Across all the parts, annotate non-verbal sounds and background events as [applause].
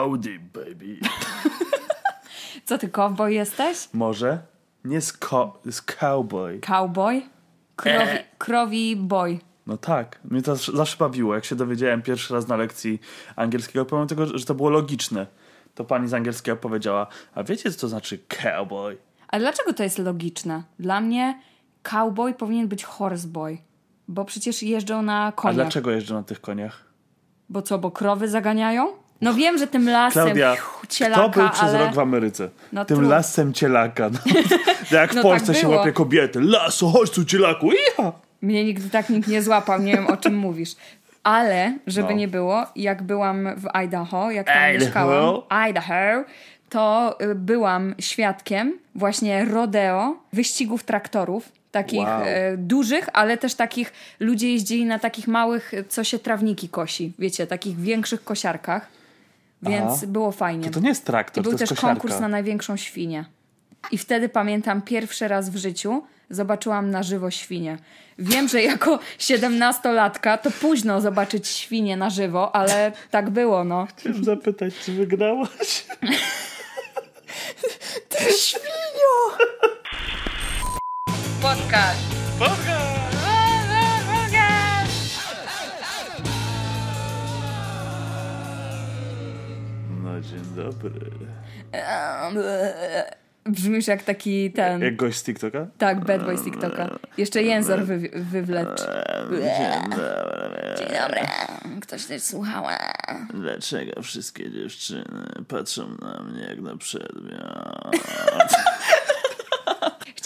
Howdy, baby. Co ty, cowboy jesteś? Może? Nie z, ko- z cowboy. Cowboy? Krowi, krowi boy. No tak, mnie to zawsze- bawiło. Jak się dowiedziałem pierwszy raz na lekcji angielskiego, pomimo tego, że to było logiczne, to pani z angielskiego powiedziała, a wiecie co to znaczy cowboy? Ale dlaczego to jest logiczne? Dla mnie cowboy powinien być horseboy. Bo przecież jeżdżą na A koniach. dlaczego jeżdżą na tych koniach? Bo co, bo krowy zaganiają? No wiem, że tym lasem Klaudia, cielaka, kto był przez ale... rok w Ameryce? No Tym trudno. lasem cielaka. No. [laughs] Jak w No Polsce tak się łapie kobiety. Laso, chodź tu cielaku, iha! Mnie nigdy tak nikt nie złapał, nie wiem o czym mówisz. Ale, żeby No. nie było, jak byłam w Idaho, jak tam Idaho? mieszkałam, Idaho, to y, byłam świadkiem właśnie rodeo, wyścigów traktorów, takich Wow. e, dużych, ale też takich, ludzie jeździli na takich małych, co się trawniki kosi, wiecie, takich większych kosiarkach, więc Aha. było fajnie. To, to nie jest I traktor, był to jest też kosiarka. konkurs na największą świnię. I wtedy pamiętam pierwszy raz w życiu zobaczyłam na żywo świnię. Wiem, że jako [laughs] siedemnastolatka to późno zobaczyć świnię na żywo, ale tak było, no. Chciałem zapytać, czy wygrałaś? Świnio! Podcast. No dobry. Brzmisz jak taki ten... Jak gość z TikToka? Tak, bad boy z TikToka. Jeszcze jęzor wy, wywlecz. Dzień dobry. Dzień dobry. Ktoś też słuchała. Dlaczego wszystkie dziewczyny patrzą na mnie jak na przedmiot? [laughs]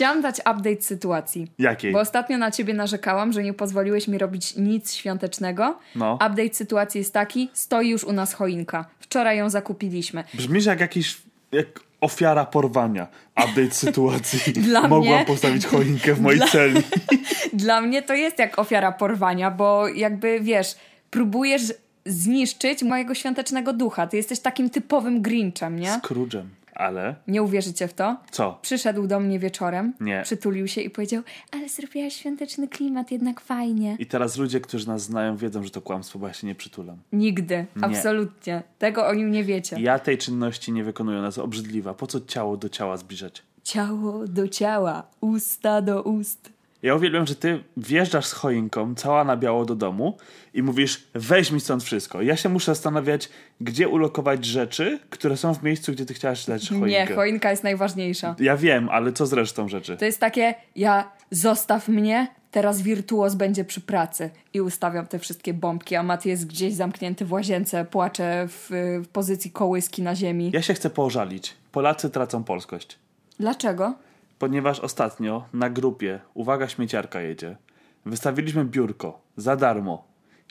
Chciałam dać update sytuacji. Jakiej? Bo ostatnio na ciebie narzekałam, że nie pozwoliłeś mi robić nic świątecznego. No. Update sytuacji jest taki, stoi już u nas choinka. Wczoraj ją zakupiliśmy. Brzmisz jak jakiś... jak ofiara porwania. Update sytuacji. [laughs] Dla Mogłam mnie- postawić choinkę w [laughs] mojej Dla- celi. [laughs] Dla mnie to jest jak ofiara porwania, bo jakby wiesz, próbujesz zniszczyć mojego świątecznego ducha. Ty jesteś takim typowym Grinchem, nie? Scrooge'em. Ale... Nie uwierzycie w to? Co? Przyszedł do mnie wieczorem, Nie. przytulił się i powiedział, ale zrobiłaś świąteczny klimat, jednak fajnie. I teraz ludzie, którzy nas znają, wiedzą, że to kłamstwo, bo ja się nie przytulam. Nigdy, absolutnie. Tego o nim nie wiecie. Ja tej czynności nie wykonuję, ona jest obrzydliwa. Po co ciało do ciała zbliżać? Ciało do ciała, usta do ust. Ja uwielbiam, że ty wjeżdżasz z choinką, cała na biało do domu i mówisz, weź mi stąd wszystko. Ja się muszę zastanawiać, gdzie ulokować rzeczy, które są w miejscu, gdzie ty chciałaś dać choinkę. Nie, choinka jest najważniejsza. Ja wiem, ale co z resztą rzeczy? To jest takie, ja zostaw mnie, teraz wirtuoz będzie przy pracy. I ustawiam te wszystkie bombki, a Mat jest gdzieś zamknięty w łazience, płacze w, w pozycji kołyski na ziemi. Ja się chcę pożalić. Polacy tracą polskość. Dlaczego? Ponieważ ostatnio na grupie Uwaga Śmieciarka jedzie. Wystawiliśmy biurko za darmo.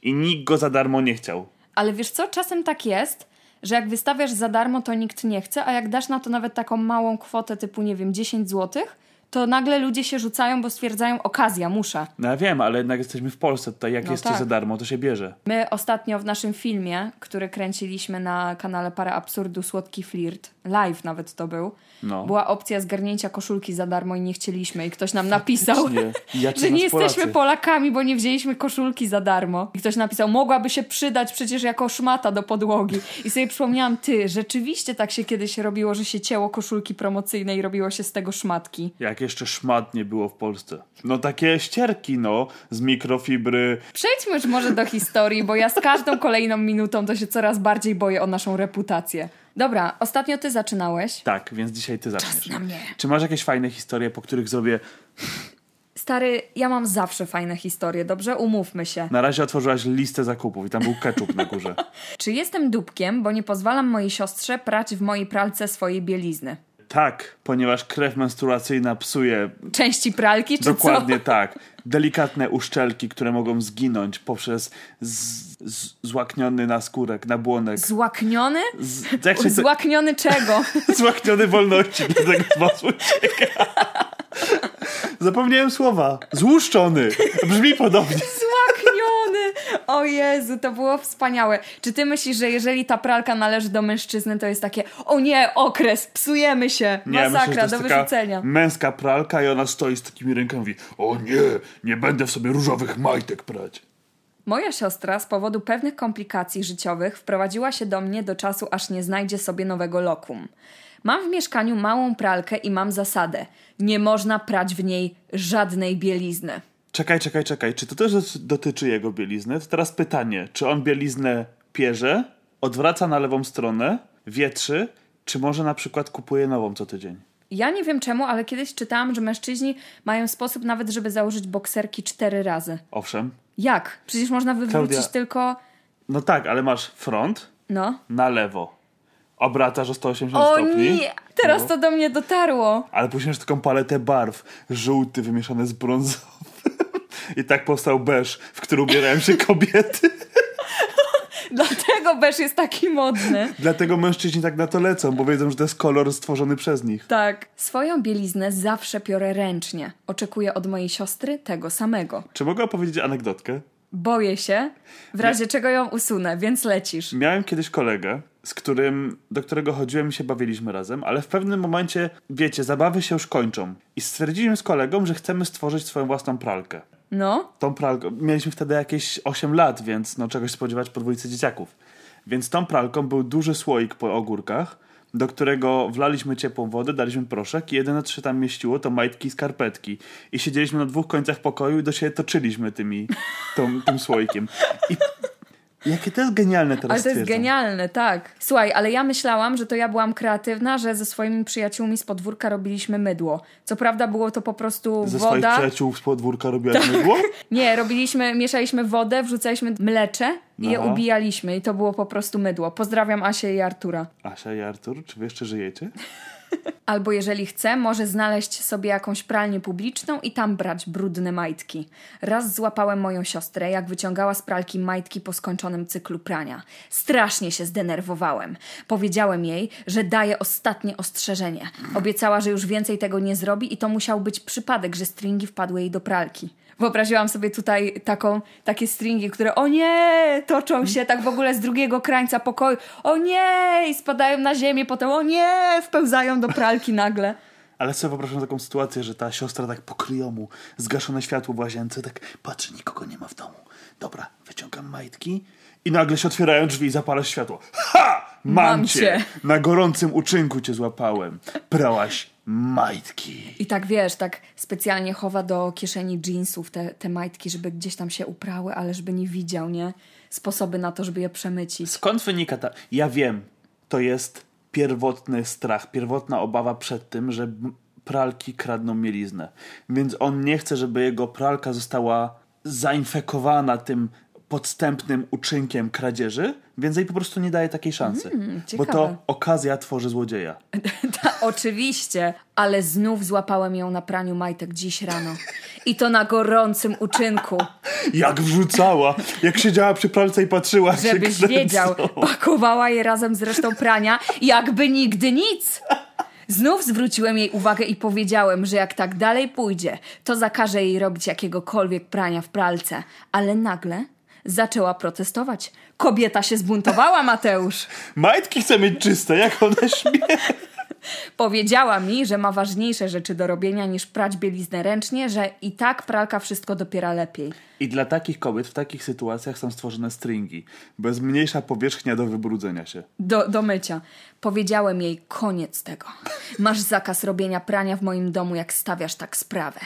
I nikt go za darmo nie chciał. Ale wiesz co, czasem tak jest, że jak wystawiasz za darmo, to nikt nie chce, a jak dasz na to nawet taką małą kwotę typu, nie wiem, 10 złotych, to nagle ludzie się rzucają, bo stwierdzają okazja, muszę. No ja wiem, ale jednak jesteśmy w Polsce, tutaj jak No jest coś tak. za darmo, to się bierze. My ostatnio w naszym filmie, który kręciliśmy na kanale Para Absurdu Słodki Flirt, live nawet to był, No. była opcja zgarnięcia koszulki za darmo i nie chcieliśmy i ktoś nam napisał. Jacy że nie jesteśmy. Polakami, bo nie wzięliśmy koszulki za darmo. I ktoś napisał, mogłaby się przydać przecież jako szmata do podłogi. I sobie przypomniałam, ty, rzeczywiście tak się kiedyś robiło, że się cięło koszulki promocyjne i robiło się z tego szmatki. Jak jeszcze szmat nie było w Polsce. No takie ścierki, no, z mikrofibry. Przejdźmy już może do historii, bo ja z każdą kolejną minutą to się coraz bardziej boję o naszą reputację. Dobra, ostatnio ty zaczynałeś. Tak, więc dzisiaj ty zaczniesz. na mnie. Czy masz jakieś fajne historie, po których zrobię... Stary, ja mam zawsze fajne historie, dobrze? Umówmy się. Na razie otworzyłaś listę zakupów i tam był ketchup na górze. [laughs] Czy jestem dupkiem, bo nie pozwalam mojej siostrze prać w mojej pralce swojej bielizny? Tak, ponieważ krew menstruacyjna psuje Części pralki, czy Dokładnie [laughs] tak. Delikatne uszczelki, które mogą zginąć poprzez z, z, złakniony naskórek, nabłonek. co? Złakniony? Z, jak się, Złakniony czego? [laughs] złakniony wolności, dlatego z was ucieka. Zapomniałem słowa. Złuszczony. Brzmi podobnie. [laughs] Złakniony! O Jezu, to było wspaniałe. Czy ty myślisz, że jeżeli ta pralka należy do mężczyzny, to jest takie o nie, okres, psujemy się, Nie, myślę, masakra, jest do wyrzucenia. męska pralka i ona stoi z takimi rękami. O nie, nie będę w sobie różowych majtek prać. Moja siostra z powodu pewnych komplikacji życiowych wprowadziła się do mnie do czasu, aż nie znajdzie sobie nowego lokum. Mam w mieszkaniu małą pralkę i mam zasadę: nie można prać w niej żadnej bielizny. Czekaj, czekaj, czekaj. Czy to też dotyczy jego bielizny? To teraz pytanie, czy on bieliznę pierze, odwraca na lewą stronę, wietrzy, czy może na przykład kupuje nową co tydzień? Ja nie wiem czemu, ale kiedyś czytałam, że mężczyźni mają sposób nawet, żeby założyć bokserki cztery razy. Owszem. Jak? Przecież można wywrócić Klaudia- tylko. No tak, ale masz front No. na lewo. Obracasz o 180 O stopni. nie! Teraz No. to do mnie dotarło. Ale później masz taką paletę barw. Żółty wymieszany z brązowym. I tak powstał beż, w który ubierają się kobiety. [laughs] Dlatego beż jest taki modny. Dlatego mężczyźni tak na to lecą, bo wiedzą, że to jest kolor stworzony przez nich. Tak. Swoją bieliznę zawsze piorę ręcznie. Oczekuję od mojej siostry tego samego. Czy mogę opowiedzieć anegdotkę? Boję się, w razie czego ją usunę, więc lecisz. Miałem kiedyś kolegę, z którym, do którego chodziłem i się bawiliśmy razem, ale w pewnym momencie, wiecie, zabawy się już kończą. I stwierdziliśmy z kolegą, że chcemy stworzyć swoją własną pralkę. No, Tą pralką, mieliśmy wtedy jakieś 8 lat, więc no czegoś spodziewać po dwójce dzieciaków. Więc tą pralką był duży słoik po ogórkach, do którego wlaliśmy ciepłą wodę, daliśmy proszek i jedyne co się tam mieściło to majtki i skarpetki. I siedzieliśmy na dwóch końcach pokoju i do siebie toczyliśmy tymi, tą, tym słoikiem. I jakie to jest genialne teraz ale to jest genialne, tak. Słuchaj, ale ja myślałam, że to ja byłam kreatywna, że ze swoimi przyjaciółmi z podwórka robiliśmy mydło. Co prawda było to po prostu Ze swoich woda. przyjaciół z podwórka robiłaś mydło? [laughs] Nie, robiliśmy, mieszaliśmy wodę, wrzucaliśmy mlecze i je ubijaliśmy i to było po prostu mydło. Pozdrawiam Asię i Artura. Asia i Artur, czy wy jeszcze żyjecie? [laughs] Albo jeżeli chce, może znaleźć sobie jakąś pralnię publiczną i tam brać brudne majtki. Raz złapałem moją siostrę, jak wyciągała z pralki majtki po skończonym cyklu prania. Strasznie się zdenerwowałem. Powiedziałem jej, że daje ostatnie ostrzeżenie. Obiecała, że już więcej tego nie zrobi i to musiał być przypadek, że stringi wpadły jej do pralki. Wyobraziłam sobie tutaj taką, takie stringi, które o nie, toczą się tak w ogóle z drugiego krańca pokoju. O nie, i spadają na ziemię, potem o nie, wpełzają do pralki nagle. Ale sobie wyobrażam taką sytuację, że ta siostra tak po kryjomu, zgaszone światło w łazience, tak patrzy, nikogo nie ma w domu. Dobra, wyciągam majtki i nagle się otwierają drzwi i zapala światło. Ha! Mam, Mam cię! cię. Na gorącym uczynku cię złapałem. Prałaś majtki. I tak wiesz, tak specjalnie chowa do kieszeni jeansów te, te majtki, żeby gdzieś tam się uprały, ale żeby nie widział, nie? Sposoby na to, żeby je przemycić. Skąd wynika ta... Ja wiem, to jest pierwotny strach, pierwotna obawa przed tym, że pralki kradną mieliznę. Więc on nie chce, żeby jego pralka została zainfekowana tym podstępnym uczynkiem kradzieży, więc jej po prostu nie daje takiej szansy. bo ciekawe. to okazja tworzy złodzieja. [laughs] Ta, oczywiście, ale znów złapałem ją na praniu majtek dziś rano. I to na gorącym uczynku. Jak wrzucała! Jak siedziała przy pralce i patrzyła, się Żebyś kręcą. wiedział, pakowała je razem z resztą prania, jakby nigdy nic. Znów zwróciłem jej uwagę i powiedziałem, że jak tak dalej pójdzie, to zakażę jej robić jakiegokolwiek prania w pralce. Ale nagle zaczęła protestować. Kobieta się zbuntowała, Mateusz. Majtki chce mieć czyste, jak one śmie. Powiedziała mi, że ma ważniejsze rzeczy do robienia niż prać bieliznę ręcznie, że i tak pralka wszystko dopiera lepiej. I dla takich kobiet w takich sytuacjach są stworzone stringi, bo jest mniejsza powierzchnia do wybrudzenia się. Do, do mycia. Powiedziałem jej koniec tego. Masz zakaz robienia prania w moim domu, jak stawiasz tak sprawę.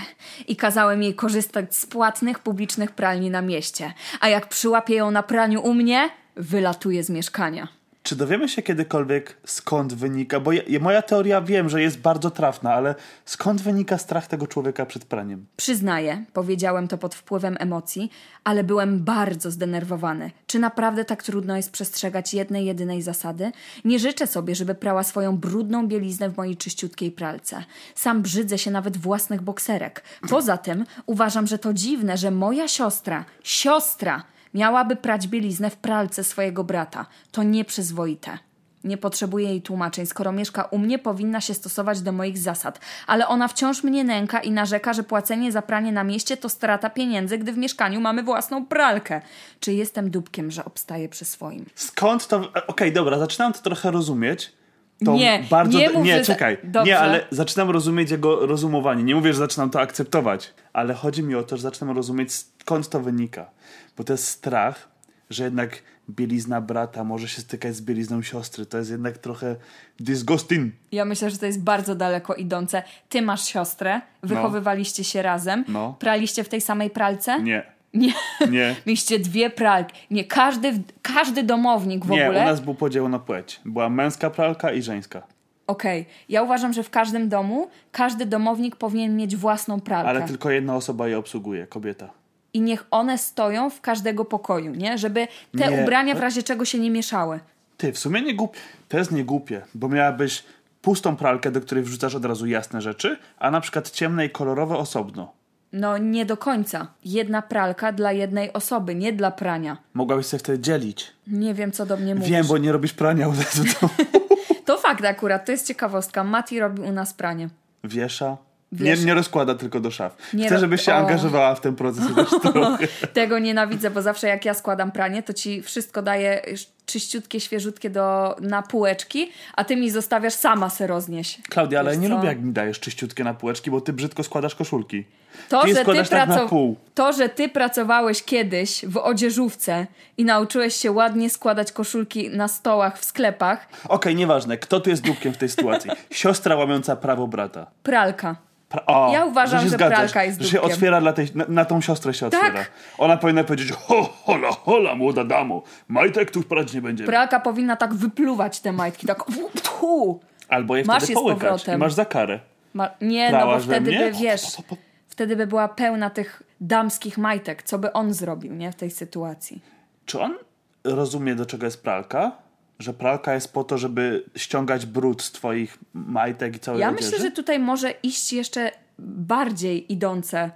I kazałem jej korzystać z płatnych publicznych pralni na mieście. A jak przyłapię ją na praniu u mnie, wylatuje z mieszkania. Czy dowiemy się kiedykolwiek skąd wynika, bo ja, ja- moja teoria wiem, że jest bardzo trafna, ale skąd wynika strach tego człowieka przed praniem? Przyznaję, powiedziałem to pod wpływem emocji, ale byłem bardzo zdenerwowany. Czy naprawdę tak trudno jest przestrzegać jednej, jedynej zasady? Nie życzę sobie, żeby prała swoją brudną bieliznę w mojej czyściutkiej pralce. Sam brzydzę się nawet własnych bokserek. Poza tym uważam, że to dziwne, że moja siostra, siostra, miałaby prać bieliznę w pralce swojego brata. To nieprzyzwoite. Nie potrzebuję jej tłumaczeń. Skoro mieszka u mnie, powinna się stosować do moich zasad. Ale ona wciąż mnie nęka i narzeka, że płacenie za pranie na mieście to strata pieniędzy, gdy w mieszkaniu mamy własną pralkę. Czy jestem dupkiem, że obstaję przy swoim? Skąd to. e, Okej, dobra, zaczynam to trochę rozumieć. To Nie, bardzo... nie mów, nie czekaj. Dobrze. Nie, ale zaczynam rozumieć jego rozumowanie. Nie mówię, że zaczynam to akceptować, ale chodzi mi o to, że zaczynam rozumieć skąd to wynika. Bo to jest strach, że jednak bielizna brata może się stykać z bielizną siostry. To jest jednak trochę disgusting. Ja myślę, że to jest bardzo daleko idące. Ty masz siostrę, wychowywaliście się razem, No. praliście w tej samej pralce? Nie. Nie. Nie. [laughs] Mieliście dwie pralki. Nie, każdy, każdy domownik w Nie, ogóle. u nas był podział na płeć. Była męska pralka i żeńska. Okej, ja uważam, że w każdym domu każdy domownik powinien mieć własną pralkę. Ale tylko jedna osoba je obsługuje, kobieta. I niech one stoją w każdego pokoju, nie? Żeby te Nie. ubrania w razie czego się nie mieszały. Ty, w sumie nie głupie. To jest niegłupie, bo miałabyś pustą pralkę, do której wrzucasz od razu jasne rzeczy, a na przykład ciemne i kolorowe osobno. No nie do końca. Jedna pralka dla jednej osoby, nie dla prania. Mogłabyś sobie wtedy dzielić. Nie wiem, co do mnie mówisz. Wiem, bo nie robisz prania od razu to [laughs] To fakt akurat, to jest ciekawostka. Mati robi u nas pranie. wiesza. Nie, nie rozkłada tylko do szaf. Nie Chcę, żebyś się o. angażowała w ten proces. [laughs] Tego nienawidzę, bo zawsze jak ja składam pranie, to ci wszystko daję czyściutkie, świeżutkie do, na półeczki, a ty mi zostawiasz sama se roznieść. Klaudia, ale Wiesz nie co? lubię jak mi dajesz czyściutkie na półeczki, bo ty brzydko składasz koszulki. To, Ty że ty, tak na pół. to, że ty pracowałeś kiedyś w odzieżówce i nauczyłeś się ładnie składać koszulki na stołach w sklepach, Okej, nieważne. Kto tu jest dupkiem w tej sytuacji? [laughs] Siostra łamiąca prawo brata. pralka. Pra- Ja uważam, że zgadzasz, pralka jest Że się dupkiem. otwiera dla tej, na, na tą siostrę się Tak. otwiera. Ona powinna powiedzieć, ho, hola, hola, młoda damo, majtek tu prać nie będzie. Pralka powinna tak wypluwać te majtki, tak tfu. Albo je Masz wtedy połykać i masz za karę. Ma- Nie, no bo Prałaś wtedy by, wiesz, wtedy by była pełna tych damskich majtek. Co by on zrobił, nie, w tej sytuacji? Czy on rozumie, do czego jest pralka? Że pralka jest po to, żeby ściągać brud z twoich majtek i całej Ja odzieży? myślę, że tutaj może iść jeszcze bardziej idące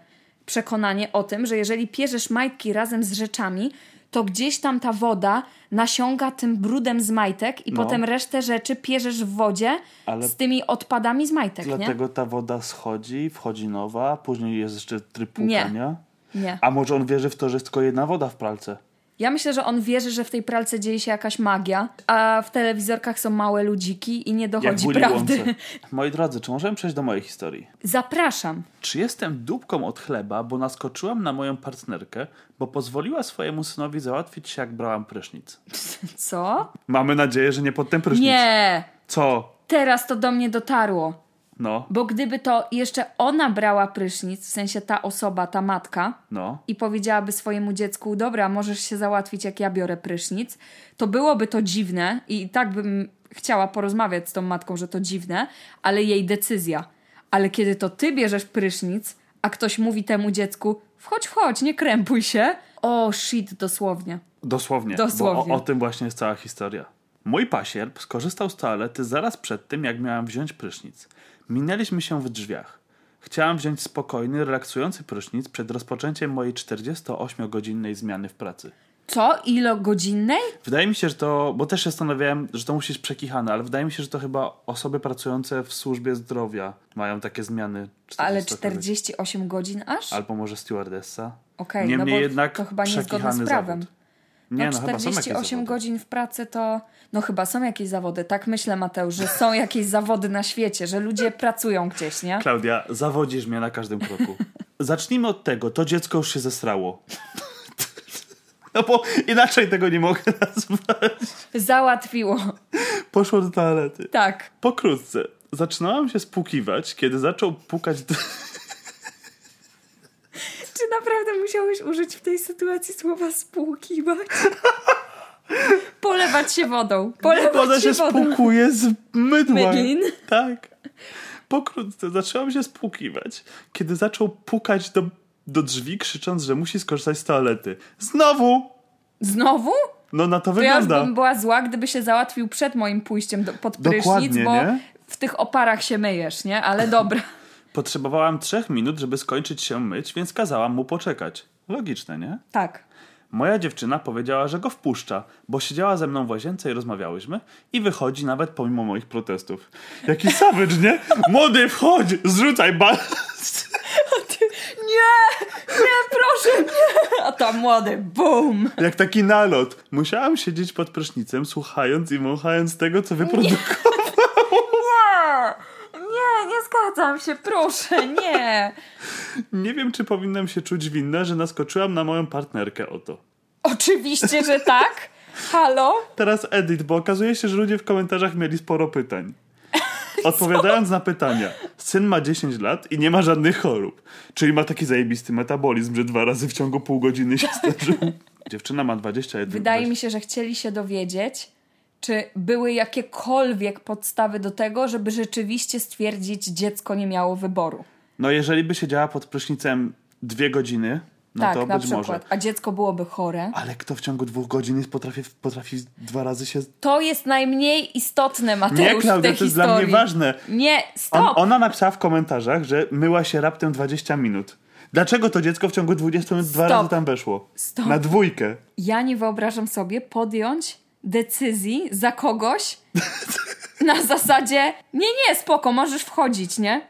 przekonanie o tym, że jeżeli pierzesz majtki razem z rzeczami, to gdzieś tam ta woda nasiąga tym brudem z majtek i No. potem resztę rzeczy pierzesz w wodzie Ale- z tymi odpadami z majtek, nie? Dlatego ta woda schodzi, wchodzi nowa, później jest jeszcze tryb Nie. płukania. Nie. A może on wierzy w to, że jest tylko jedna woda w pralce? Ja myślę, że on wierzy, że w tej pralce dzieje się jakaś magia, a w telewizorkach są małe ludziki i nie dochodzi prawdy. Wonce. [laughs] Moi drodzy, czy możemy przejść do mojej historii? Zapraszam. Czy jestem dupką od chleba, bo naskoczyłam na moją partnerkę, bo pozwoliła swojemu synowi załatwić się, jak brałam prysznic? [laughs] Co? Mamy nadzieję, że nie pod ten prysznic. Nie! Co? Teraz to do mnie dotarło. No, Bo gdyby to jeszcze ona brała prysznic, w sensie ta osoba, ta matka, no. i powiedziałaby swojemu dziecku, dobra, możesz się załatwić, jak ja biorę prysznic, to byłoby to dziwne i tak bym chciała porozmawiać z tą matką, że to dziwne, ale jej decyzja. Ale kiedy to ty bierzesz prysznic, a ktoś mówi temu dziecku, wchodź, wchodź, nie krępuj się. O, shit, dosłownie. Dosłownie. Dosłownie. O, o tym właśnie jest cała historia. Mój pasierb skorzystał z toalety zaraz przed tym, jak miałam wziąć prysznic. Minęliśmy się w drzwiach. Chciałam wziąć spokojny, relaksujący prysznic przed rozpoczęciem mojej 48-godzinnej zmiany w pracy. Co? Ilogodzinnej? Wydaje mi się, że to, bo też się zastanawiałem, że to musi być przekichane, ale wydaje mi się, że to chyba osoby pracujące w służbie zdrowia mają takie zmiany. Ale 40 48 godzin aż? Albo może stewardessa. Okej, Niemniej no bo jednak to chyba niezgodne z prawem. zawód. Nie, No, no, chyba są jakieś 48 zawody. godzin w pracy to. No chyba są jakieś zawody. Tak myślę, Mateusz, że są jakieś zawody na świecie, że ludzie pracują gdzieś, nie? Klaudia, zawodzisz mnie na każdym kroku. Zacznijmy od tego, to dziecko już się zesrało. [laughs] No bo inaczej tego nie mogę nazwać. Załatwiło. Poszło do toalety. Tak. Pokrótce. Zaczynałam się spłukiwać, kiedy zaczął pukać do... Czy naprawdę musiałeś użyć w tej sytuacji słowa spłukiwać? [laughs] Polewać się wodą. Polewać Woda się wodą. spłukuje z mydła. Mydlin? Tak. Pokrótce zaczęłam się spłukiwać, kiedy zaczął pukać do, do drzwi, krzycząc, że musi skorzystać z toalety. Znowu! Znowu? No na to To ja wygląda. bym była zła, gdyby się załatwił przed moim pójściem do, pod prysznic, Dokładnie, bo nie? w tych oparach się myjesz, nie? Ale dobra. Potrzebowałam trzech minut, żeby skończyć się myć, więc kazałam mu poczekać. Logiczne, nie? Tak. Moja dziewczyna powiedziała, że go wpuszcza, bo siedziała ze mną w łazience i rozmawiałyśmy i wychodzi nawet pomimo moich protestów. Jaki savage, nie? Młody, wchodź, zrzucaj balast. Nie! Nie, proszę, nie! A tam młody, boom! Jak taki nalot. Musiałam siedzieć pod prysznicem, słuchając i wąchając tego, co wyprodukował. Zgadzam się, proszę, nie. [laughs] Nie wiem, czy powinnam się czuć winna, że naskoczyłam na moją partnerkę o to. Oczywiście, że tak. [laughs] Halo? Teraz edit, bo okazuje się, że ludzie w komentarzach mieli sporo pytań. [laughs] Odpowiadając na pytania, syn ma 10 lat i nie ma żadnych chorób. Czyli ma taki zajebisty metabolizm, że dwa razy w ciągu pół godziny się starzył. Dziewczyna ma 21. Wydaje mi się, że chcieli się dowiedzieć, czy były jakiekolwiek podstawy do tego, żeby rzeczywiście stwierdzić, dziecko nie miało wyboru. No jeżeli by siedziała pod prysznicem dwie godziny, no tak, to na być przykład. może. A dziecko byłoby chore. Ale kto w ciągu dwóch godzin jest potrafi, potrafi dwa razy się... To jest najmniej istotne, Mateusz, Nie, Klaudia, to jest historii. dla mnie ważne. Nie, On, stop! ona napisała w komentarzach, że myła się raptem 20 minut. Dlaczego to dziecko w ciągu 20 minut dwa razy tam weszło? Stop. Na dwójkę. Ja nie wyobrażam sobie podjąć decyzji za kogoś na zasadzie nie, nie, spoko, możesz wchodzić, nie?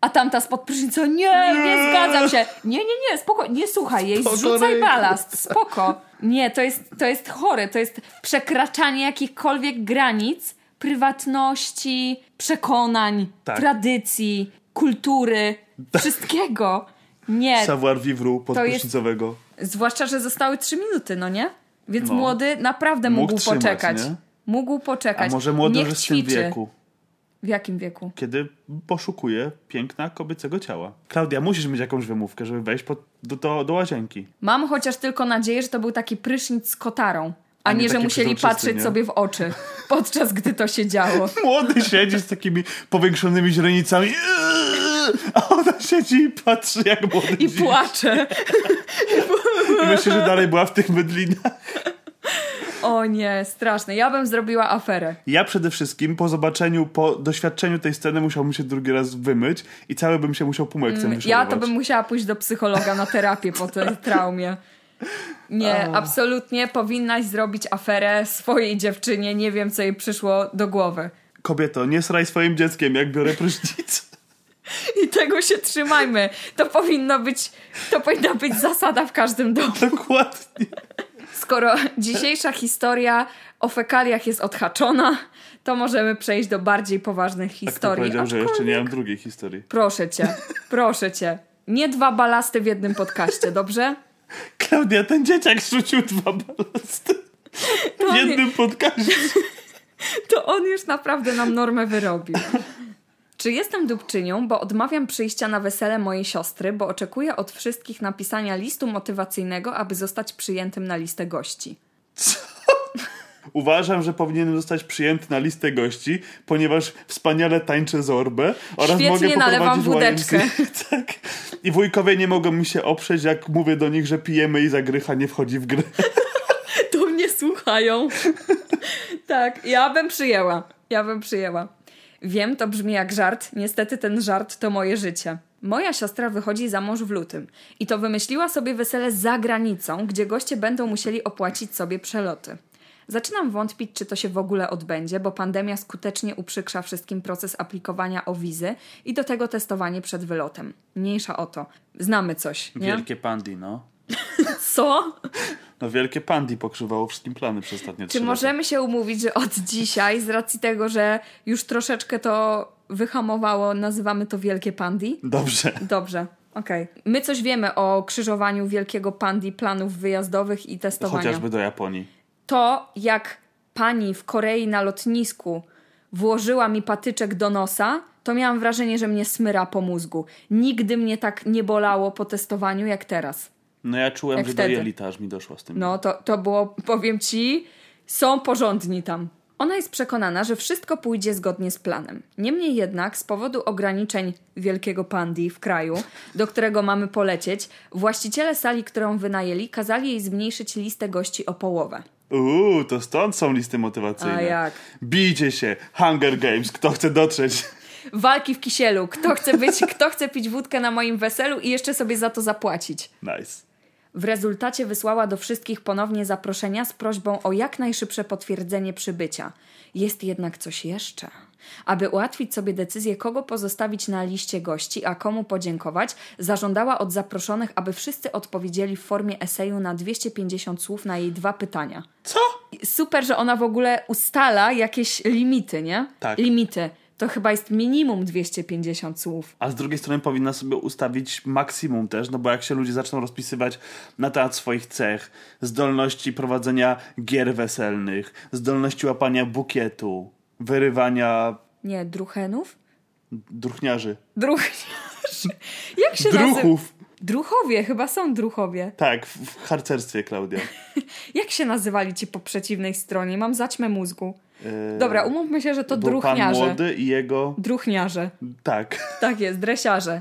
A tamta spod prysznicą, nie, nie zgadzam się. Nie, nie, nie, spoko, nie słuchaj jej, Spoko, zrzucaj balast, spoko. Nie, to jest, to jest chore, to jest przekraczanie jakichkolwiek granic prywatności, przekonań, Tak. tradycji, kultury, wszystkiego. Nie, Savoir vivre To jest- podprysznicowego. Zwłaszcza, że zostały trzy minuty, no nie? Więc No. młody naprawdę Mógł mógł, trzymać, poczekać. nie? Mógł A poczekać. może młody już jest w tym wieku, W jakim wieku? kiedy poszukuje piękna kobiecego ciała. Klaudia, musisz mieć jakąś wymówkę, żeby wejść pod, do, do, do łazienki. Mam chociaż tylko nadzieję, że to był taki prysznic z kotarą, a, A nie że musieli patrzeć nie? sobie w oczy, [laughs] podczas gdy to się działo. [laughs] Młody siedzi z takimi powiększonymi źrenicami, a ona siedzi i patrzy jak młody I płacze. [laughs] I myślę, że dalej była w tych mydlinach. O nie, straszne. Ja bym zrobiła aferę. Ja przede wszystkim po zobaczeniu, po doświadczeniu tej sceny musiałbym się drugi raz wymyć i cały bym się musiał pumeksem Mm, Ja to bym musiała pójść do psychologa na terapię po tej [laughs] traumie. Nie, absolutnie powinnaś zrobić aferę swojej dziewczynie. Nie wiem, co jej przyszło do głowy. Kobieto, nie sraj swoim dzieckiem, jak biorę prysznic. [laughs] I tego się trzymajmy. To powinno być, to powinna być zasada w każdym domu. Dokładnie. Skoro dzisiejsza historia o fekaliach jest odhaczona, to możemy przejść do bardziej poważnych Tak to historii. że jeszcze nie mam drugiej historii. Proszę cię, proszę cię. Nie dwa balasty w jednym podcaście, dobrze? Klaudia, ten dzieciak zrzucił dwa balasty w jednym podcaście. [laughs] To on już naprawdę nam normę wyrobił. Czy jestem dupczynią, bo odmawiam przyjścia na wesele mojej siostry, bo oczekuję od wszystkich napisania listu motywacyjnego, aby zostać przyjętym na listę gości? Uważam, że powinienem zostać przyjęty na listę gości, ponieważ wspaniale tańczę zorbę oraz Świetnie mogę nalewam poprowadzić wódeczkę. [laughs] Tak. I wujkowie nie mogą mi się oprzeć, jak mówię do nich, że pijemy i zagrycha nie wchodzi w grę. [laughs] To mnie słuchają. tak, ja bym przyjęła. Ja bym przyjęła. Wiem, to brzmi jak żart. Niestety ten żart to moje życie. Moja siostra wychodzi za mąż w lutym i to wymyśliła sobie wesele za granicą, gdzie goście będą musieli opłacić sobie przeloty. Zaczynam wątpić, czy to się w ogóle odbędzie, bo pandemia skutecznie uprzykrza wszystkim proces aplikowania o wizy i do tego testowanie przed wylotem. Mniejsza o to. Znamy coś, nie? Wielkie pandi, no. Co? [laughs] No wielkie pandi pokrzywało wszystkim plany przez ostatnie Czy trzy lata. możemy się umówić, że od dzisiaj, z racji tego, że już troszeczkę to wyhamowało, nazywamy to Wielkie Pandi? Dobrze. Dobrze, okej. My coś wiemy o krzyżowaniu Wielkiego Pandi planów wyjazdowych i testowania. Chociażby do Japonii. To, jak pani w Korei na lotnisku włożyła mi patyczek do nosa, to miałam wrażenie, że mnie smyra po mózgu. Nigdy mnie tak nie bolało po testowaniu jak teraz. No ja czułem, Jak że wtedy. do jelita aż mi doszło z tym. No to, to było, powiem ci, są porządni tam. Ona jest przekonana, że wszystko pójdzie zgodnie z planem. Niemniej jednak, z powodu ograniczeń Wielkiego Pandi w kraju, do którego mamy polecieć, właściciele sali, którą wynajęli, kazali jej zmniejszyć listę gości o połowę. Uuu, to stąd są listy motywacyjne. A jak? Bijcie się, Hunger Games, kto chce dotrzeć. Walki w kisielu. Kto chce być, kto chce pić wódkę na moim weselu i jeszcze sobie za to zapłacić. Nice. W rezultacie wysłała do wszystkich ponownie zaproszenia z prośbą o jak najszybsze potwierdzenie przybycia. Jest jednak coś jeszcze. Aby ułatwić sobie decyzję, kogo pozostawić na liście gości, a komu podziękować, zażądała od zaproszonych, aby wszyscy odpowiedzieli w formie eseju na 250 słów na jej dwa pytania. Co? Super, że ona w ogóle ustala jakieś limity, nie? Tak. Limity. To chyba jest minimum 250 słów. A z drugiej strony powinna sobie ustawić maksimum też, no bo jak się ludzie zaczną rozpisywać na temat swoich cech, zdolności prowadzenia gier weselnych, zdolności łapania bukietu, wyrywania Nie, druchenów? druchniarzy, Druchniarz. Jak się nazywa? druchów. Druchowie, chyba są druchowie. Tak, w harcerstwie, Klaudia. [laughs] Jak się nazywali ci po przeciwnej stronie? Mam zaćmę mózgu. Yy, Dobra, umówmy się, że to był pan druchniarze. młody i jego... Druchniarze. Tak. Tak jest, dresiarze.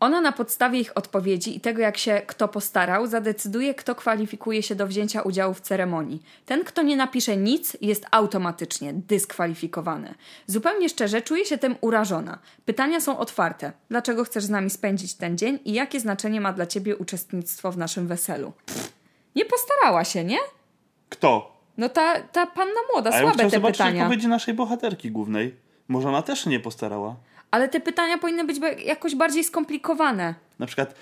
Ona na podstawie ich odpowiedzi i tego, jak się kto postarał, zadecyduje, kto kwalifikuje się do wzięcia udziału w ceremonii. Ten, kto nie napisze nic, jest automatycznie dyskwalifikowany. Zupełnie szczerze, czuję się tym urażona. Pytania są otwarte. Dlaczego chcesz z nami spędzić ten dzień i jakie znaczenie ma dla ciebie uczestnictwo w naszym weselu? Nie postarała się, nie? Kto? No ta, ta panna młoda, słabe te zobaczyć pytania. odpowiedzi naszej bohaterki głównej. Może ona też się nie postarała. Ale te pytania powinny być jakoś bardziej skomplikowane. Na przykład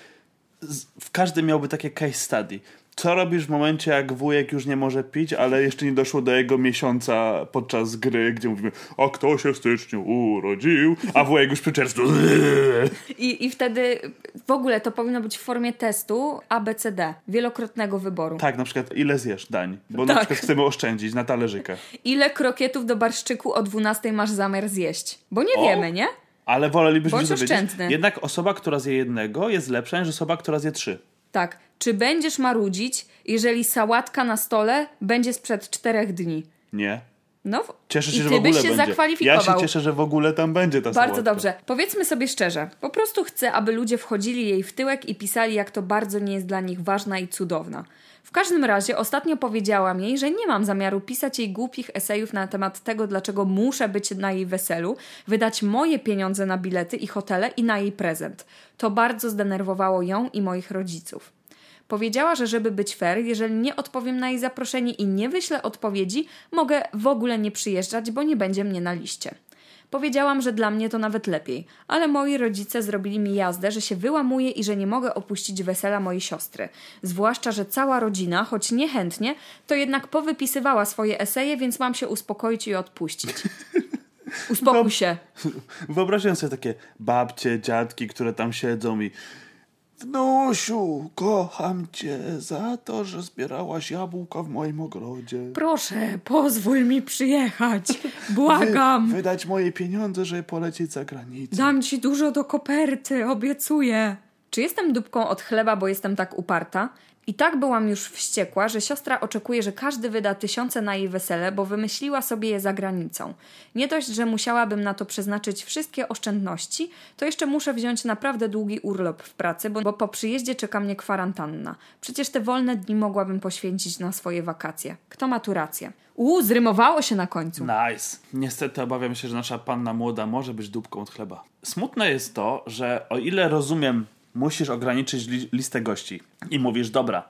w każdym miałby takie case study. Co robisz w momencie, jak wujek już nie może pić, ale jeszcze nie doszło do jego miesiąca podczas gry, gdzie mówimy, a kto się w styczniu urodził, a wujek już przy czerwcu. I, I wtedy w ogóle to powinno być w formie testu ABCD, wielokrotnego wyboru. Tak, na przykład ile zjesz dań, bo na Tak. przykład chcemy oszczędzić na talerzykach. Ile krokietów do barszczyku o 12 masz zamiar zjeść? Bo nie O! wiemy, nie? Ale wolelibyśmy Bądź się dowiedzieć. oszczędny. Jednak osoba, która zje jednego jest lepsza niż osoba, która zje trzy. Tak. Czy będziesz marudzić, jeżeli sałatka na stole będzie sprzed czterech dni? Nie. No, Cieszę się, i że ty w ogóle byś się będzie. zakwalifikował. Ja się cieszę, że w ogóle tam będzie ta Bardzo sałatka. dobrze. Powiedzmy sobie szczerze. Po prostu chcę, aby ludzie wchodzili jej w tyłek i pisali, jak to bardzo nie jest dla nich ważna i cudowna. W każdym razie ostatnio powiedziałam jej, że nie mam zamiaru pisać jej głupich esejów na temat tego, dlaczego muszę być na jej weselu, wydać moje pieniądze na bilety i hotele i na jej prezent. To bardzo zdenerwowało ją i moich rodziców. Powiedziała, że żeby być fair, jeżeli nie odpowiem na jej zaproszenie i nie wyślę odpowiedzi, mogę w ogóle nie przyjeżdżać, bo nie będzie mnie na liście. Powiedziałam, że dla mnie to nawet lepiej, ale moi rodzice zrobili mi jazdę, że się wyłamuję i że nie mogę opuścić wesela mojej siostry. Zwłaszcza, że cała rodzina, choć niechętnie, to jednak powypisywała swoje eseje, więc mam się uspokoić i odpuścić. [laughs] Uspokój się. [laughs] Wyobrażam sobie takie babcie, dziadki, które tam siedzą i Wnusiu, kocham cię za to, że zbierałaś jabłka w moim ogrodzie. Proszę, pozwól mi przyjechać. [laughs] Błagam. Wy, wydać moje pieniądze, żeby polecieć za granicę. Dam ci dużo do koperty, obiecuję. Czy jestem dupką od chleba, bo jestem tak uparta? I tak byłam już wściekła, że siostra oczekuje, że każdy wyda tysiące na jej wesele, bo wymyśliła sobie je za granicą. Nie dość, że musiałabym na to przeznaczyć wszystkie oszczędności, to jeszcze muszę wziąć naprawdę długi urlop w pracy, bo, bo po przyjeździe czeka mnie kwarantanna. Przecież te wolne dni mogłabym poświęcić na swoje wakacje. Kto ma tu rację? Uuu, zrymowało się na końcu. Nice. Niestety obawiam się, że nasza panna młoda może być dupką od chleba. Smutne jest to, że o ile rozumiem, musisz ograniczyć li listę gości i mówisz, dobra,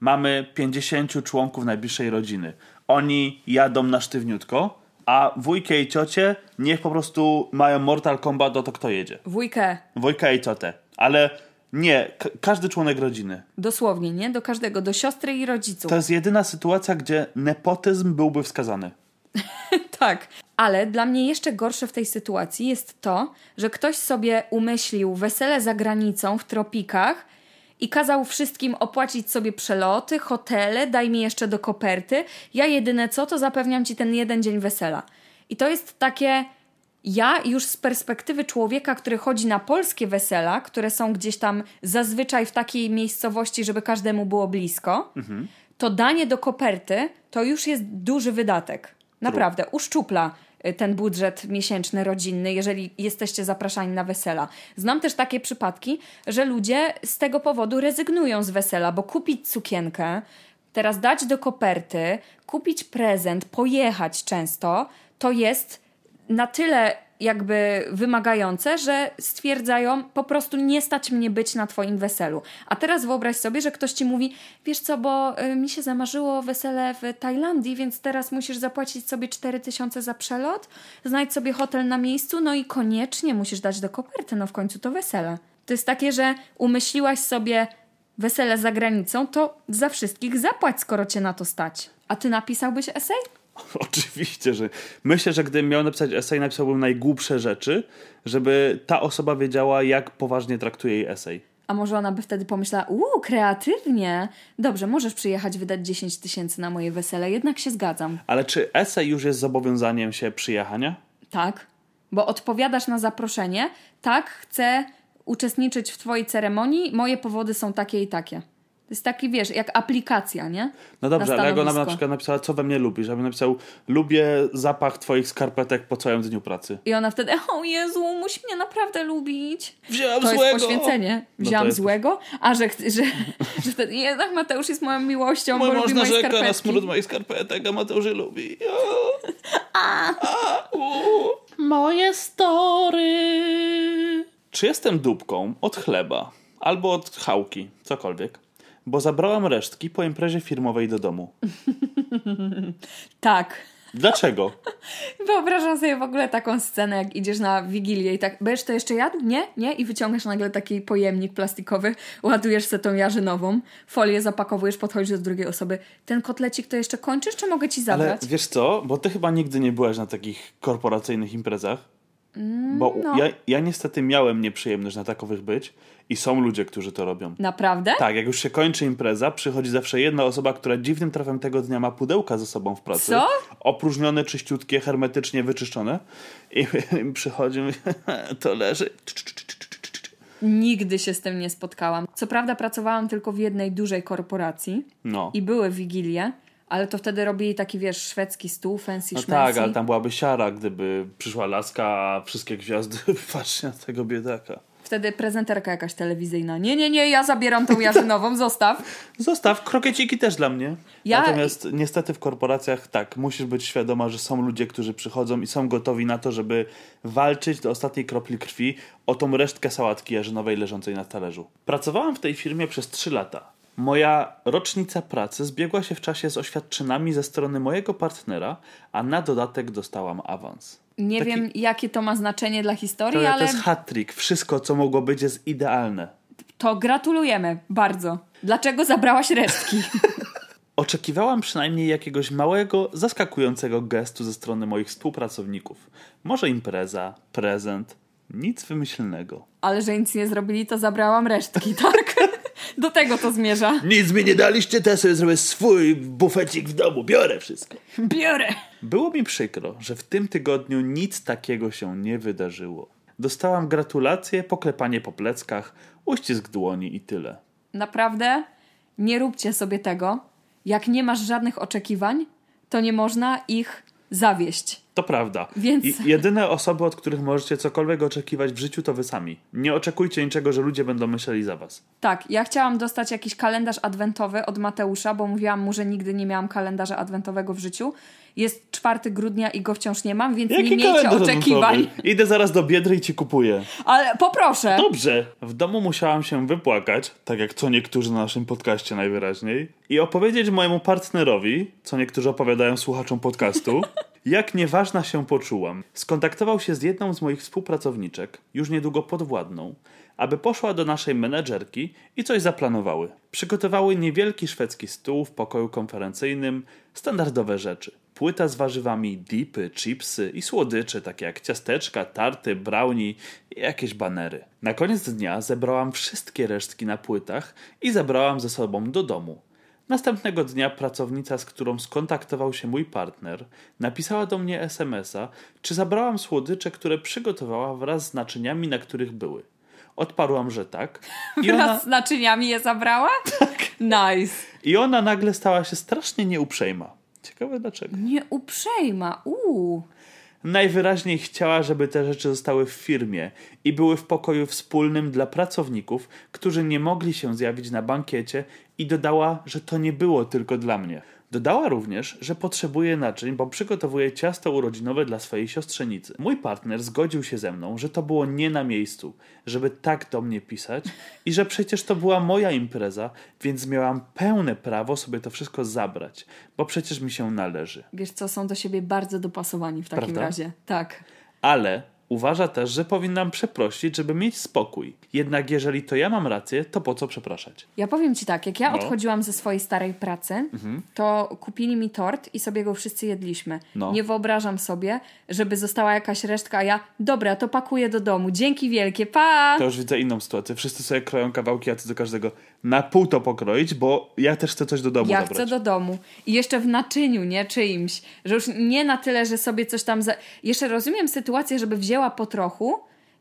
mamy 50 członków najbliższej rodziny. Oni jadą na sztywniutko, a wujkę i ciocie niech po prostu mają Mortal Kombat, to kto jedzie. Wujkę, Wujka i ciotę. Ale nie, ka- każdy członek rodziny. dosłownie, nie? Do każdego, do siostry i rodziców. To jest jedyna sytuacja, gdzie nepotyzm byłby wskazany. [laughs] Tak, ale dla mnie jeszcze gorsze w tej sytuacji jest to, że ktoś sobie umyślił wesele za granicą w tropikach i kazał wszystkim opłacić sobie przeloty, hotele, daj mi jeszcze do koperty. Ja jedyne co, to zapewniam ci ten jeden dzień wesela. I to jest takie. Ja już z perspektywy człowieka, który chodzi na polskie wesela, które są gdzieś tam zazwyczaj w takiej miejscowości, żeby każdemu było blisko, to danie do koperty to już jest duży wydatek. Naprawdę, uszczupla y, ten budżet miesięczny, rodzinny, jeżeli jesteście zapraszani na wesela. Znam też takie przypadki, że ludzie z tego powodu rezygnują z wesela, bo kupić sukienkę, teraz dać do koperty, kupić prezent, pojechać często, to jest na tyle jakby wymagające, że stwierdzają po prostu nie stać mnie być na twoim weselu. A teraz wyobraź sobie, że ktoś ci mówi, wiesz co, bo y, mi się zamarzyło wesele w Tajlandii, więc teraz musisz zapłacić sobie 4000 za przelot, znajdź sobie hotel na miejscu, no i koniecznie musisz dać do koperty, no w końcu to wesele. To jest takie, że umyśliłaś sobie wesele za granicą, to za wszystkich zapłać, skoro cię na to stać. A ty napisałbyś esej? [laughs] Oczywiście, że myślę, że gdybym miał napisać esej, napisałbym najgłupsze rzeczy, żeby ta osoba wiedziała, jak poważnie traktuje jej esej. A może ona by wtedy pomyślała, uuu, kreatywnie. Dobrze, możesz przyjechać wydać 10 tysięcy na moje wesele, jednak się zgadzam. Ale czy esej już jest zobowiązaniem się przyjechania? Tak, bo odpowiadasz na zaproszenie, tak, chcę uczestniczyć w twojej ceremonii, moje powody są takie i takie. To jest taki, wiesz, jak aplikacja, nie? No dobrze, ale jak ona na przykład napisała, co we mnie lubisz, abym napisał, lubię zapach twoich skarpetek po całym dniu pracy. I ona wtedy, o Jezu, musi mnie naprawdę lubić. Wziąłem To złego! jest poświęcenie. No to Wziąłam jest- złego, a że, że, [laughs] że wtedy jednak Mateusz jest moją miłością, Mój bo lubi moje narzeka na skarpetki. smród moich skarpetek, a Mateusz je lubi. O. [laughs] A, u. Moje story. Czy jestem dupką od chleba albo od chałki, cokolwiek, bo zabrałam resztki po imprezie firmowej do domu. [laughs] Tak. Dlaczego? [laughs] Wyobrażam sobie w ogóle taką scenę, jak idziesz na wigilię i tak, będziesz to jeszcze jadł? Nie? Nie? I wyciągasz nagle taki pojemnik plastikowy, ładujesz sobie tą jarzynową, folię zapakowujesz, podchodzisz do drugiej osoby. Ten kotlecik to jeszcze kończysz, czy mogę ci Ale zabrać? wiesz co, bo ty chyba nigdy nie byłaś na takich korporacyjnych imprezach. Bo no. ja, ja niestety miałem nieprzyjemność na takowych być i są ludzie, którzy to robią. Naprawdę? Tak, jak już się kończy impreza, przychodzi zawsze jedna osoba, która dziwnym trafem tego dnia ma pudełka ze sobą w pracy. Co? Opróżnione, czyściutkie, hermetycznie wyczyszczone. I, [laughs] i przychodzi, [laughs] to leży. Nigdy się z tym nie spotkałam. Co prawda pracowałam tylko w jednej dużej korporacji No. i były wigilie, ale to wtedy robili taki, wiesz, szwedzki stół, fancy No tak, ale tam byłaby siara, gdyby przyszła laska, a wszystkie gwiazdy [laughs] patrzcie na tego biedaka. Wtedy prezenterka jakaś telewizyjna. Nie, nie, nie, ja zabieram tą jarzynową, zostaw. [laughs] Zostaw, krokieciki też dla mnie. Ja- Natomiast niestety w korporacjach tak, musisz być świadoma, że są ludzie, którzy przychodzą i są gotowi na to, żeby walczyć do ostatniej kropli krwi o tą resztkę sałatki jarzynowej leżącej na talerzu. Pracowałam w tej firmie przez 3 lata. Moja rocznica pracy zbiegła się w czasie z oświadczynami ze strony mojego partnera, a na dodatek dostałam awans. Nie Taki- wiem, jakie to ma znaczenie dla historii, To, ale to jest hat-trick. Wszystko, co mogło być, jest idealne. to gratulujemy bardzo. Dlaczego zabrałaś resztki? [laughs] [laughs] Oczekiwałam przynajmniej jakiegoś małego, zaskakującego gestu ze strony moich współpracowników. Może impreza, prezent, nic wymyślnego. Ale że nic nie zrobili, to zabrałam resztki, [laughs] tak? Do tego to zmierza. Nic mi nie daliście, ja sobie zrobię swój bufecik w domu, biorę wszystko. Biorę. Było mi przykro, że w tym tygodniu nic takiego się nie wydarzyło. Dostałam gratulacje, poklepanie po pleckach, uścisk dłoni i tyle. Naprawdę nie róbcie sobie tego. Jak nie masz żadnych oczekiwań, to nie można ich zawieść. To prawda. Więc- I jedyne osoby, od których możecie cokolwiek oczekiwać w życiu, to wy sami. Nie oczekujcie niczego, że ludzie będą myśleli za was. Tak, ja chciałam dostać jakiś kalendarz adwentowy od Mateusza, bo mówiłam mu, że nigdy nie miałam kalendarza adwentowego w życiu. Jest 4 grudnia i go wciąż nie mam, więc nie miejcie oczekiwań. adwentowy? Idę zaraz do Biedry i ci kupuję. Ale poproszę. Dobrze. W domu musiałam się wypłakać, tak jak co niektórzy na naszym podcaście najwyraźniej, i opowiedzieć mojemu partnerowi, co niektórzy opowiadają słuchaczom podcastu, [laughs] jak nieważna się poczułam. Skontaktował się z jedną z moich współpracowniczek, już niedługo podwładną, aby poszła do naszej menedżerki i coś zaplanowały. Przygotowały niewielki szwedzki stół w pokoju konferencyjnym, standardowe rzeczy. Płyta z warzywami, dipy, chipsy i słodycze, takie jak ciasteczka, tarty, brownie i jakieś banery. Na koniec dnia zebrałam wszystkie resztki na płytach i zabrałam ze sobą do domu. Następnego dnia pracownica, z którą skontaktował się mój partner, napisała do mnie SMS-a, czy zabrałam słodycze, które przygotowała wraz z naczyniami, na których były. Odparłam, że tak. [laughs] I ona, Wraz z naczyniami je zabrała? [laughs] Tak. Nice. I ona nagle stała się strasznie nieuprzejma. Ciekawe dlaczego. Nie uprzejma. Uuu. Najwyraźniej chciała, żeby te rzeczy zostały w firmie i były w pokoju wspólnym dla pracowników, którzy nie mogli się zjawić na bankiecie i dodała, że to nie było tylko dla mnie. Dodała również, że potrzebuje naczyń, bo przygotowuje ciasto urodzinowe dla swojej siostrzenicy. Mój partner zgodził się ze mną, że to było nie na miejscu, żeby tak do mnie pisać i że przecież to była moja impreza, więc miałam pełne prawo sobie to wszystko zabrać, bo przecież mi się należy. Wiesz co, są do siebie bardzo dopasowani w takim Prawda? razie. Tak. Ale uważa też, że powinnam przeprosić, żeby mieć spokój. Jednak jeżeli to ja mam rację, to po co przepraszać? Ja powiem ci tak, jak ja No. Mhm. odchodziłam ze swojej starej pracy, to kupili mi tort i sobie go wszyscy jedliśmy. No. Nie wyobrażam sobie, żeby została jakaś resztka, a ja, dobra, to pakuję do domu. Dzięki wielkie, pa! To już widzę inną sytuację. Wszyscy sobie kroją kawałki, a ty do każdego na pół to pokroić, bo ja też chcę coś do domu Ja zabrać. chcę do domu. I jeszcze w naczyniu, nie czyimś. Że już nie na tyle, że sobie coś tam. Za... Jeszcze rozumiem sytuację, żeby wzięła po trochu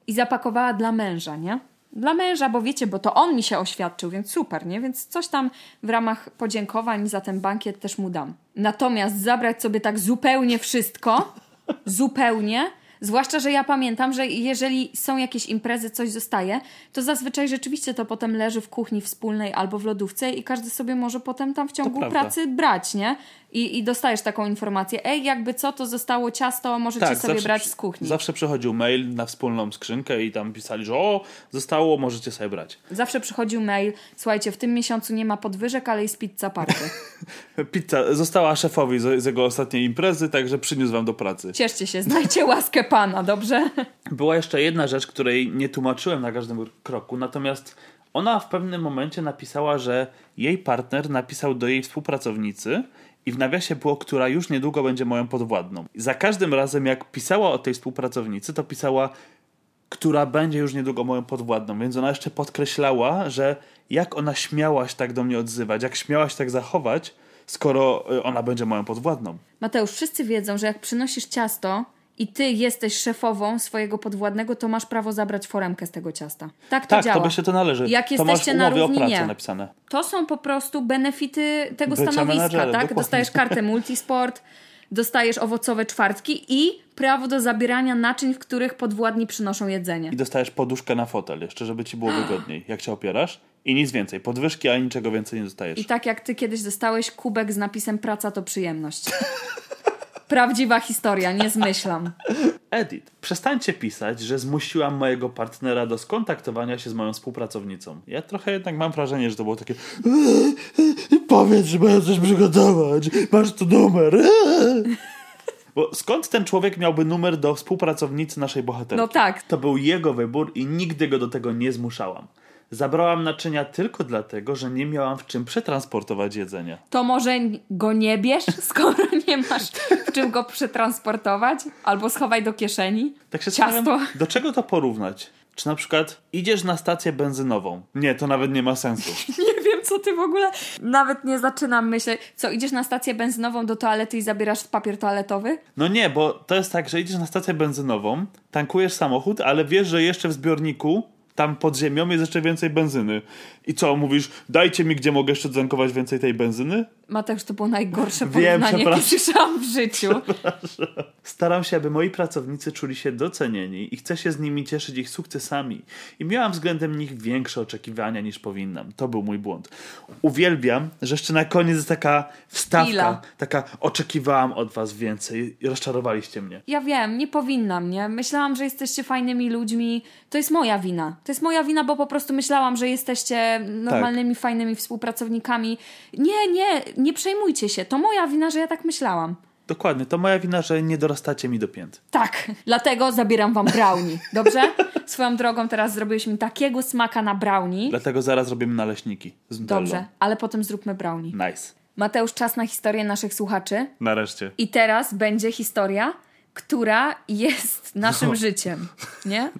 i zapakowała dla męża, nie? Dla męża, bo wiecie, bo to on mi się oświadczył, więc super, nie? Więc coś tam w ramach podziękowań za ten bankiet też mu dam. Natomiast zabrać sobie tak zupełnie wszystko, [laughs] zupełnie. Zwłaszcza, że ja pamiętam, że jeżeli są jakieś imprezy, coś zostaje, to zazwyczaj rzeczywiście to potem leży w kuchni wspólnej albo w lodówce i każdy sobie może potem tam w ciągu pracy brać, nie? I, I dostajesz taką informację, ej, jakby co, to zostało ciasto, możecie sobie brać przy- z kuchni. Zawsze przychodził mail na wspólną skrzynkę i tam pisali, że o, zostało, możecie sobie brać. Zawsze przychodził mail, słuchajcie, w tym miesiącu nie ma podwyżek, ale jest pizza party. [laughs] Pizza została szefowi z, z jego ostatniej imprezy, także przyniósł wam do pracy. Cieszcie się, znajcie [laughs] łaskę pana, dobrze? Była jeszcze jedna rzecz, której nie tłumaczyłem na każdym kroku, natomiast ona w pewnym momencie napisała, że jej partner napisał do jej współpracownicy i w nawiasie było, która już niedługo będzie moją podwładną. I za każdym razem, jak pisała o tej współpracownicy, to pisała, która będzie już niedługo moją podwładną, więc ona jeszcze podkreślała, że jak ona śmiała się tak do mnie odzywać, jak śmiała się tak zachować, skoro y, ona będzie moją podwładną. Mateusz, wszyscy wiedzą, że jak przynosisz ciasto i ty jesteś szefową swojego podwładnego, to masz prawo zabrać foremkę z tego ciasta. Tak to Tak, działa. to by się to należy. Jak to jesteście na równi, nie. napisane. To są po prostu benefity tego Bycia stanowiska, tak? dokładnie. Dostajesz kartę [laughs] multisport, dostajesz owocowe czwartki i prawo do zabierania naczyń, w których podwładni przynoszą jedzenie. I dostajesz poduszkę na fotel jeszcze, żeby ci było [gasps] wygodniej, jak się opierasz. I nic więcej. Podwyżki, a niczego więcej nie dostajesz. I tak jak ty kiedyś dostałeś kubek z napisem praca to przyjemność. [laughs] Prawdziwa historia, nie zmyślam. Edit. Przestańcie pisać, że zmusiłam mojego partnera do skontaktowania się z moją współpracownicą. Ja trochę jednak mam wrażenie, że to było takie powiedz, że mają coś przygotować. Masz tu numer. Bo skąd ten człowiek miałby numer do współpracownicy naszej bohaterki? No tak. To był jego wybór i nigdy go do tego nie zmuszałam. Zabrałam naczynia tylko dlatego, że nie miałam w czym przetransportować jedzenia. To może go nie bierz, [laughs] skoro nie masz w czym go przetransportować? Albo schowaj do kieszeni? Tak się Ciasto. do czego to porównać? Czy na przykład idziesz na stację benzynową? Nie, to nawet nie ma sensu. [laughs] Nie wiem, co ty w ogóle... Nawet nie zaczynam myśleć. Co, idziesz na stację benzynową do toalety i zabierasz papier toaletowy? No nie, bo to jest tak, że idziesz na stację benzynową, tankujesz samochód, ale wiesz, że jeszcze w zbiorniku, tam pod ziemią jest jeszcze więcej benzyny. I co, mówisz, dajcie mi, gdzie mogę jeszcze zankować więcej tej benzyny? Mateusz, to było najgorsze Wiem, porównanie, jakie słyszałam w życiu. Staram się, aby moi pracownicy czuli się docenieni i chcę się z nimi cieszyć ich sukcesami. I miałam względem nich większe oczekiwania niż powinnam. To był mój błąd. Uwielbiam, że jeszcze na koniec jest taka wstawka, Chwila. taka oczekiwałam od was więcej i rozczarowaliście mnie. Ja wiem, nie powinnam, nie? Myślałam, że jesteście fajnymi ludźmi. To jest moja wina. To jest moja wina, bo po prostu myślałam, że jesteście normalnymi, fajnymi współpracownikami. Nie, nie, nie przejmujcie się. To moja wina, że ja tak myślałam. Dokładnie, to moja wina, że nie dorastacie mi do pięt. Tak, dlatego zabieram wam brownie, dobrze? [laughs] Swoją drogą teraz zrobiłeś mi takiego smaka na brownie. Dlatego zaraz robimy naleśniki z. Dobrze, ale potem zróbmy brownie. Nice. Mateusz, czas na historię naszych słuchaczy. Nareszcie. I teraz będzie historia, która jest naszym życiem, nie?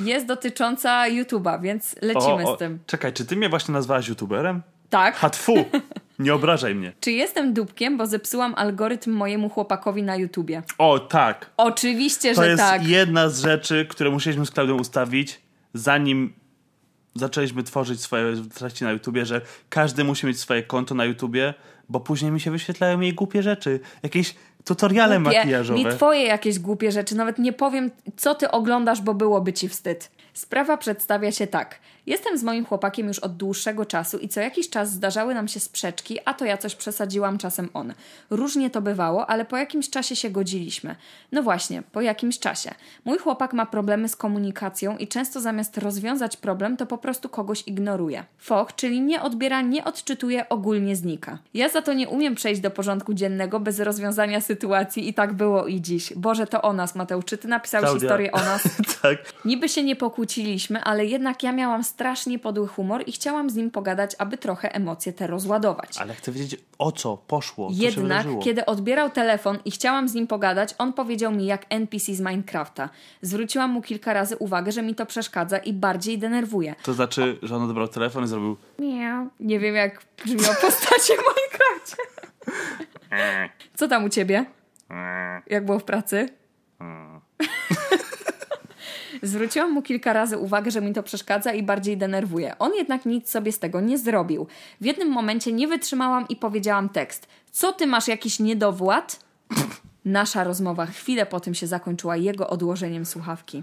Jest dotycząca YouTube'a, więc lecimy z tym. Czekaj, czy ty mnie właśnie nazwałaś youtuberem? Tak. Hatfu! [laughs] Nie obrażaj mnie. Czy jestem dupkiem, bo zepsułam algorytm mojemu chłopakowi na YouTubie? O, tak. Oczywiście, To że jest tak. jedna z rzeczy, które musieliśmy z Klaudią ustawić, zanim zaczęliśmy tworzyć swoje treści na YouTubie, że każdy musi mieć swoje konto na YouTubie, bo później mi się wyświetlają jej głupie rzeczy. Jakieś tutoriale Głupie, makijażowe. Nie twoje jakieś głupie rzeczy. Nawet nie powiem, co ty oglądasz, bo byłoby ci wstyd. Sprawa przedstawia się tak. Jestem z moim chłopakiem już od dłuższego czasu i co jakiś czas zdarzały nam się sprzeczki, a to ja coś przesadziłam, czasem on. Różnie to bywało, ale po jakimś czasie się godziliśmy. No właśnie, po jakimś czasie. Mój chłopak ma problemy z komunikacją i często zamiast rozwiązać problem, to po prostu kogoś ignoruje. Foch, czyli nie odbiera, nie odczytuje, ogólnie znika. Ja za to nie umiem przejść do porządku dziennego bez rozwiązania sytuacji i tak było i dziś. Boże, to o nas, Mateusz. Czy ty napisałeś Klaudia. historię o nas? [laughs] tak. Niby się nie pokłóciliśmy, ale jednak ja miałam strasznie podły humor i chciałam z nim pogadać, aby trochę emocje te rozładować. Ale chcę wiedzieć, o co poszło, co się Jednak, kiedy odbierał telefon i chciałam z nim pogadać, on powiedział mi jak NPC z Minecrafta. Zwróciłam mu kilka razy uwagę, że mi to przeszkadza i bardziej denerwuje. To znaczy, że on odebrał telefon i zrobił Miau. Nie wiem, jak brzmią postacie w Minecrafcie. Co tam u ciebie? Jak było w pracy? [laughs] Zwróciłam mu kilka razy uwagę, że mi to przeszkadza i bardziej denerwuje. On jednak nic sobie z tego nie zrobił. W jednym momencie nie wytrzymałam i powiedziałam tekst. Co ty masz jakiś niedowład? Nasza rozmowa chwilę po tym się zakończyła jego odłożeniem słuchawki.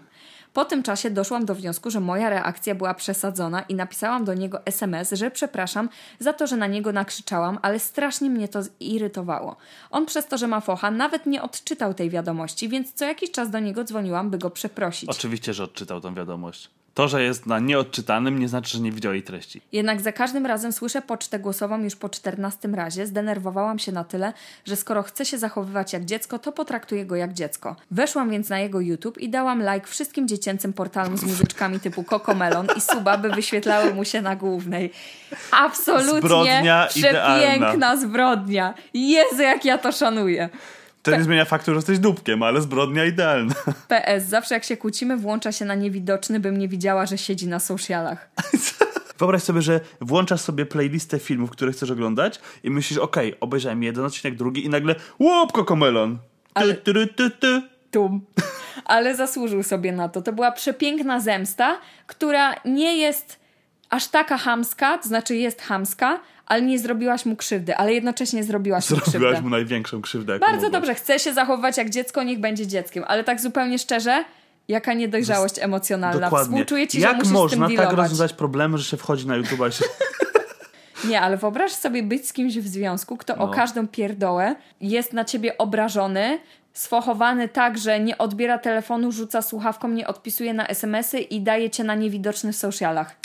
Po tym czasie doszłam do wniosku, że moja reakcja była przesadzona i napisałam do niego SMS, że przepraszam za to, że na niego nakrzyczałam, ale strasznie mnie to zirytowało. On przez to, że ma focha, nawet nie odczytał tej wiadomości, więc co jakiś czas do niego dzwoniłam, by go przeprosić. Oczywiście, że odczytał tą wiadomość. To, że jest na nieodczytanym, nie znaczy, że nie widział jej treści. Jednak za każdym razem słyszę pocztę głosową już po czternastym razie. Zdenerwowałam się na tyle, że skoro chce się zachowywać jak dziecko, to potraktuję go jak dziecko. Weszłam więc na jego YouTube i dałam like wszystkim dziecięcym portalom z muzyczkami typu Cocomelon i Suba, by wyświetlały mu się na głównej. Absolutnie Zbrodnia przepiękna idealna. zbrodnia. Jezu, jak ja to szanuję. To nie zmienia faktu, że jesteś dupkiem, ale zbrodnia idealna. [laughs] PS, zawsze jak się kłócimy, włącza się na niewidoczny, bym nie widziała, że siedzi na socialach. [laughs] Wyobraź sobie, że włączasz sobie playlistę filmów, które chcesz oglądać i myślisz, okej, obejrzałem jeden odcinek, drugi i nagle łop, kokomelon. Ale- ty, ty, ty, ty. Tum. Ale zasłużył sobie na to. To była przepiękna zemsta, która nie jest aż taka hamska, to znaczy jest hamska, ale nie zrobiłaś mu krzywdy, ale jednocześnie zrobiłaś mu Zrobiłaś krzywdę. mu największą krzywdę. Bardzo mogłaś. dobrze, chce się zachowywać jak dziecko, niech będzie dzieckiem, ale tak zupełnie szczerze, jaka niedojrzałość emocjonalna. Dokładnie. Współczuję ci, że Jak musisz można z tym tak dealować. rozwiązać problemy, że się wchodzi na YouTube i się... [laughs] Nie, ale wyobraź sobie być z kimś w związku, kto o No. każdą pierdołę jest na ciebie obrażony, sfochowany tak, że nie odbiera telefonu, rzuca słuchawką, nie odpisuje na SMS-y i daje cię na niewidoczny w socialach.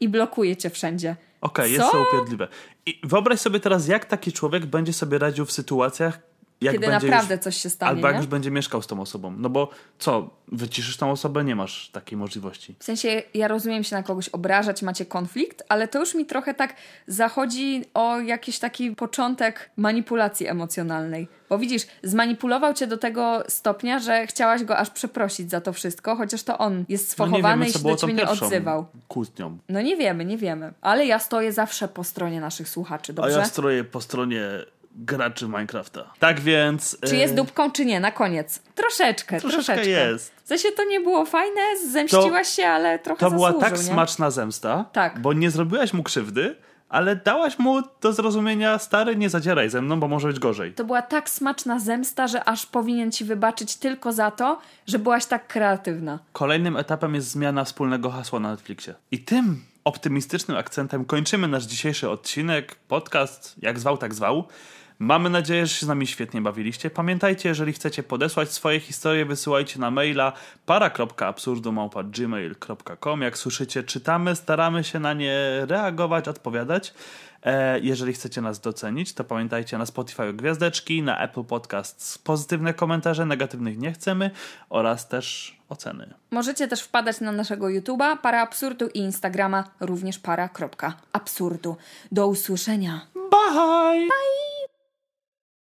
I blokuje cię wszędzie. Okej, jest Co? to upierdliwe. I wyobraź sobie teraz, jak taki człowiek będzie sobie radził w sytuacjach, jak Kiedy naprawdę już, coś się stanie, Albo jak nie? już będzie mieszkał z tą osobą. No bo co, wyciszysz tą osobę? Nie masz takiej możliwości. W sensie, ja rozumiem się na kogoś obrażać, macie konflikt, ale to już mi trochę tak zachodzi o jakiś taki początek manipulacji emocjonalnej. Bo widzisz, zmanipulował cię do tego stopnia, że chciałaś go aż przeprosić za to wszystko, chociaż to on jest No sfochowany wiemy, i się do ciebie nie odzywał. kłótnią. No nie wiemy, nie wiemy. Ale ja stoję zawsze po stronie naszych słuchaczy, A dobrze? ja stroję po stronie graczy Minecrafta. Tak więc... Czy jest dupką, czy nie? Na koniec. Troszeczkę, Troszeczkę troszeczkę. jest. W sensie to nie było fajne, zemściłaś się, ale trochę To była zasłużył, tak nie? smaczna zemsta, Tak. bo nie zrobiłaś mu krzywdy, ale dałaś mu do zrozumienia, stary, nie zadzieraj ze mną, bo może być gorzej. To była tak smaczna zemsta, że aż powinien ci wybaczyć tylko za to, że byłaś tak kreatywna. Kolejnym etapem jest zmiana wspólnego hasła na Netflixie. I tym optymistycznym akcentem kończymy nasz dzisiejszy odcinek, podcast, jak zwał, tak zwał. Mamy nadzieję, że się z nami świetnie bawiliście. Pamiętajcie, jeżeli chcecie podesłać swoje historie, wysyłajcie na maila para.absurdumałpa.gmail.com Jak słyszycie, czytamy, staramy się na nie reagować, odpowiadać. E, jeżeli chcecie nas docenić, to pamiętajcie na Spotify gwiazdeczki, na Apple Podcasts pozytywne komentarze, negatywnych nie chcemy oraz też oceny. Możecie też wpadać na naszego YouTube'a, para absurdu i Instagrama, również para.absurdu. Do usłyszenia. Bye! Bye!